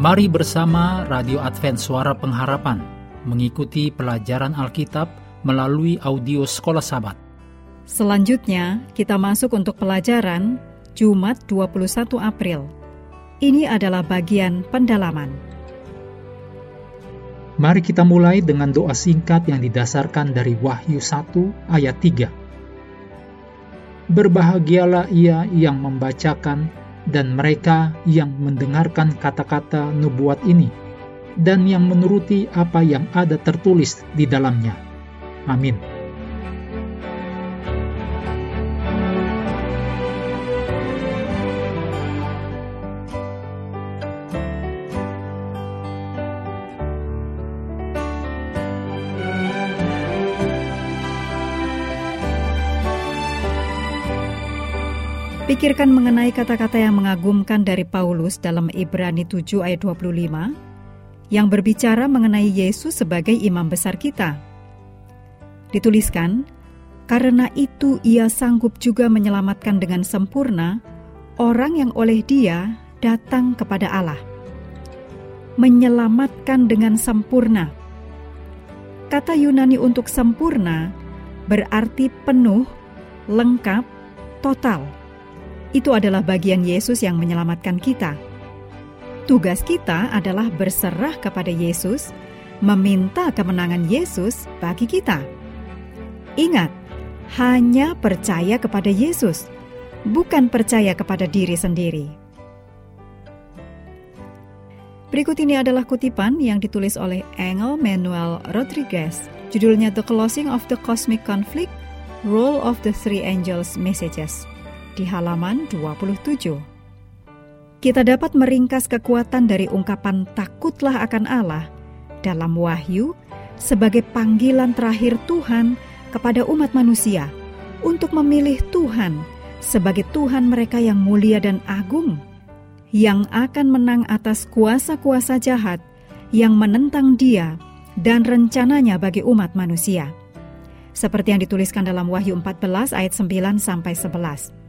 Mari bersama Radio Advent Suara Pengharapan mengikuti pelajaran Alkitab melalui audio Sekolah Sabat. Selanjutnya, kita masuk untuk pelajaran Jumat 21 April. Ini adalah bagian pendalaman. Mari kita mulai dengan doa singkat yang didasarkan dari Wahyu 1 ayat 3. Berbahagialah ia yang membacakan dan mereka yang mendengarkan kata-kata nubuat ini, dan yang menuruti apa yang ada tertulis di dalamnya. Amin. Pikirkan mengenai kata-kata yang mengagumkan dari Paulus dalam Ibrani 7 ayat 25 yang berbicara mengenai Yesus sebagai imam besar kita. Dituliskan, karena itu ia sanggup juga menyelamatkan dengan sempurna orang yang oleh dia datang kepada Allah. Menyelamatkan dengan sempurna. Kata Yunani untuk sempurna berarti penuh, lengkap, total itu adalah bagian Yesus yang menyelamatkan kita. Tugas kita adalah berserah kepada Yesus, meminta kemenangan Yesus bagi kita. Ingat, hanya percaya kepada Yesus, bukan percaya kepada diri sendiri. Berikut ini adalah kutipan yang ditulis oleh Engel Manuel Rodriguez. Judulnya The Closing of the Cosmic Conflict, Role of the Three Angels Messages di halaman 27. Kita dapat meringkas kekuatan dari ungkapan takutlah akan Allah dalam Wahyu sebagai panggilan terakhir Tuhan kepada umat manusia untuk memilih Tuhan sebagai Tuhan mereka yang mulia dan agung, yang akan menang atas kuasa-kuasa jahat yang menentang Dia dan rencananya bagi umat manusia. Seperti yang dituliskan dalam Wahyu 14 ayat 9 sampai 11.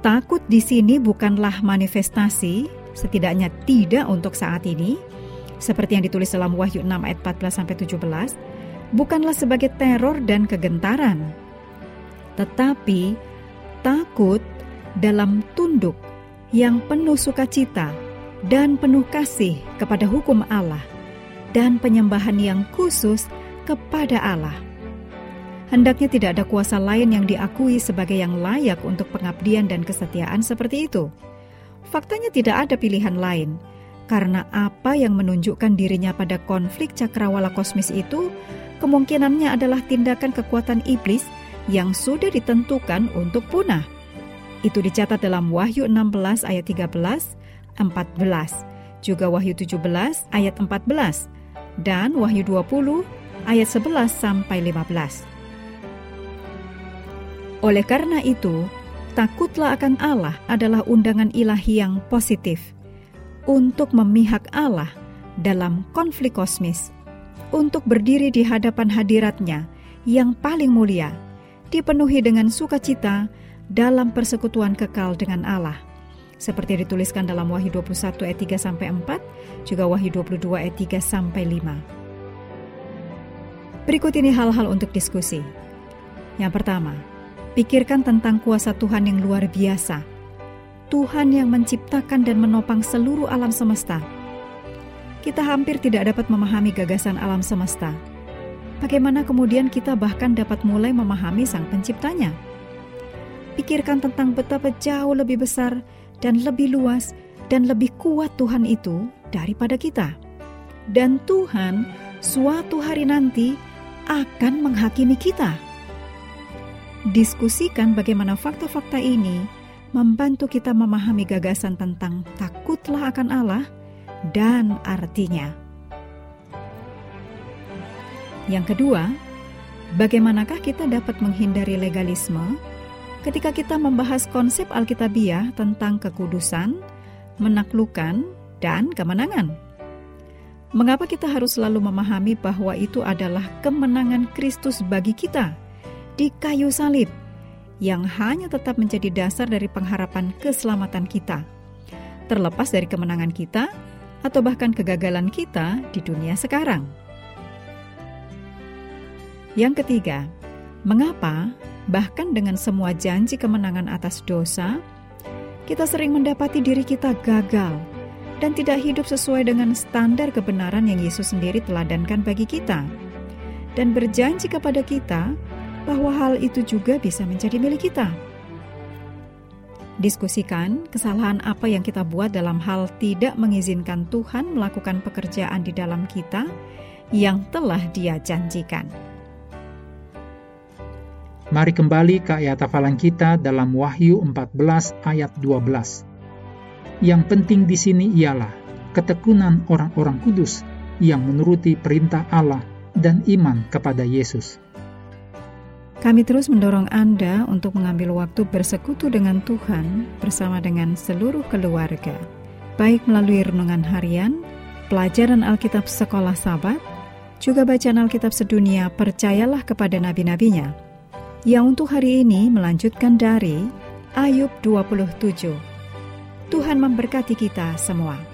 Takut di sini bukanlah manifestasi, setidaknya tidak untuk saat ini, seperti yang ditulis dalam Wahyu 6 ayat 14 sampai 17, bukanlah sebagai teror dan kegentaran. Tetapi takut dalam tunduk yang penuh sukacita dan penuh kasih kepada hukum Allah dan penyembahan yang khusus kepada Allah hendaknya tidak ada kuasa lain yang diakui sebagai yang layak untuk pengabdian dan kesetiaan seperti itu. Faktanya tidak ada pilihan lain, karena apa yang menunjukkan dirinya pada konflik cakrawala kosmis itu kemungkinannya adalah tindakan kekuatan iblis yang sudah ditentukan untuk punah. Itu dicatat dalam Wahyu 16 ayat 13, 14, juga Wahyu 17 ayat 14, dan Wahyu 20 ayat 11 sampai 15. Oleh karena itu, takutlah akan Allah adalah undangan ilahi yang positif untuk memihak Allah dalam konflik kosmis, untuk berdiri di hadapan hadiratnya yang paling mulia, dipenuhi dengan sukacita dalam persekutuan kekal dengan Allah. Seperti dituliskan dalam Wahyu 21 ayat 3 sampai 4, juga Wahyu 22 ayat 3 sampai 5. Berikut ini hal-hal untuk diskusi. Yang pertama, Pikirkan tentang kuasa Tuhan yang luar biasa. Tuhan yang menciptakan dan menopang seluruh alam semesta. Kita hampir tidak dapat memahami gagasan alam semesta. Bagaimana kemudian kita bahkan dapat mulai memahami Sang Penciptanya? Pikirkan tentang betapa jauh lebih besar dan lebih luas dan lebih kuat Tuhan itu daripada kita. Dan Tuhan suatu hari nanti akan menghakimi kita. Diskusikan bagaimana fakta-fakta ini membantu kita memahami gagasan tentang takutlah akan Allah dan artinya. Yang kedua, bagaimanakah kita dapat menghindari legalisme ketika kita membahas konsep Alkitabiah tentang kekudusan, menaklukkan, dan kemenangan? Mengapa kita harus selalu memahami bahwa itu adalah kemenangan Kristus bagi kita? Di kayu salib yang hanya tetap menjadi dasar dari pengharapan keselamatan kita. Terlepas dari kemenangan kita, atau bahkan kegagalan kita di dunia sekarang. Yang ketiga, mengapa bahkan dengan semua janji kemenangan atas dosa, kita sering mendapati diri kita gagal dan tidak hidup sesuai dengan standar kebenaran yang Yesus sendiri teladankan bagi kita, dan berjanji kepada kita bahwa hal itu juga bisa menjadi milik kita. Diskusikan kesalahan apa yang kita buat dalam hal tidak mengizinkan Tuhan melakukan pekerjaan di dalam kita yang telah Dia janjikan. Mari kembali ke ayat hafalan kita dalam Wahyu 14 ayat 12. Yang penting di sini ialah ketekunan orang-orang kudus yang menuruti perintah Allah dan iman kepada Yesus. Kami terus mendorong Anda untuk mengambil waktu bersekutu dengan Tuhan bersama dengan seluruh keluarga, baik melalui renungan harian, pelajaran Alkitab sekolah sahabat, juga bacaan Alkitab sedunia percayalah kepada nabi-nabinya, yang untuk hari ini melanjutkan dari Ayub 27. Tuhan memberkati kita semua.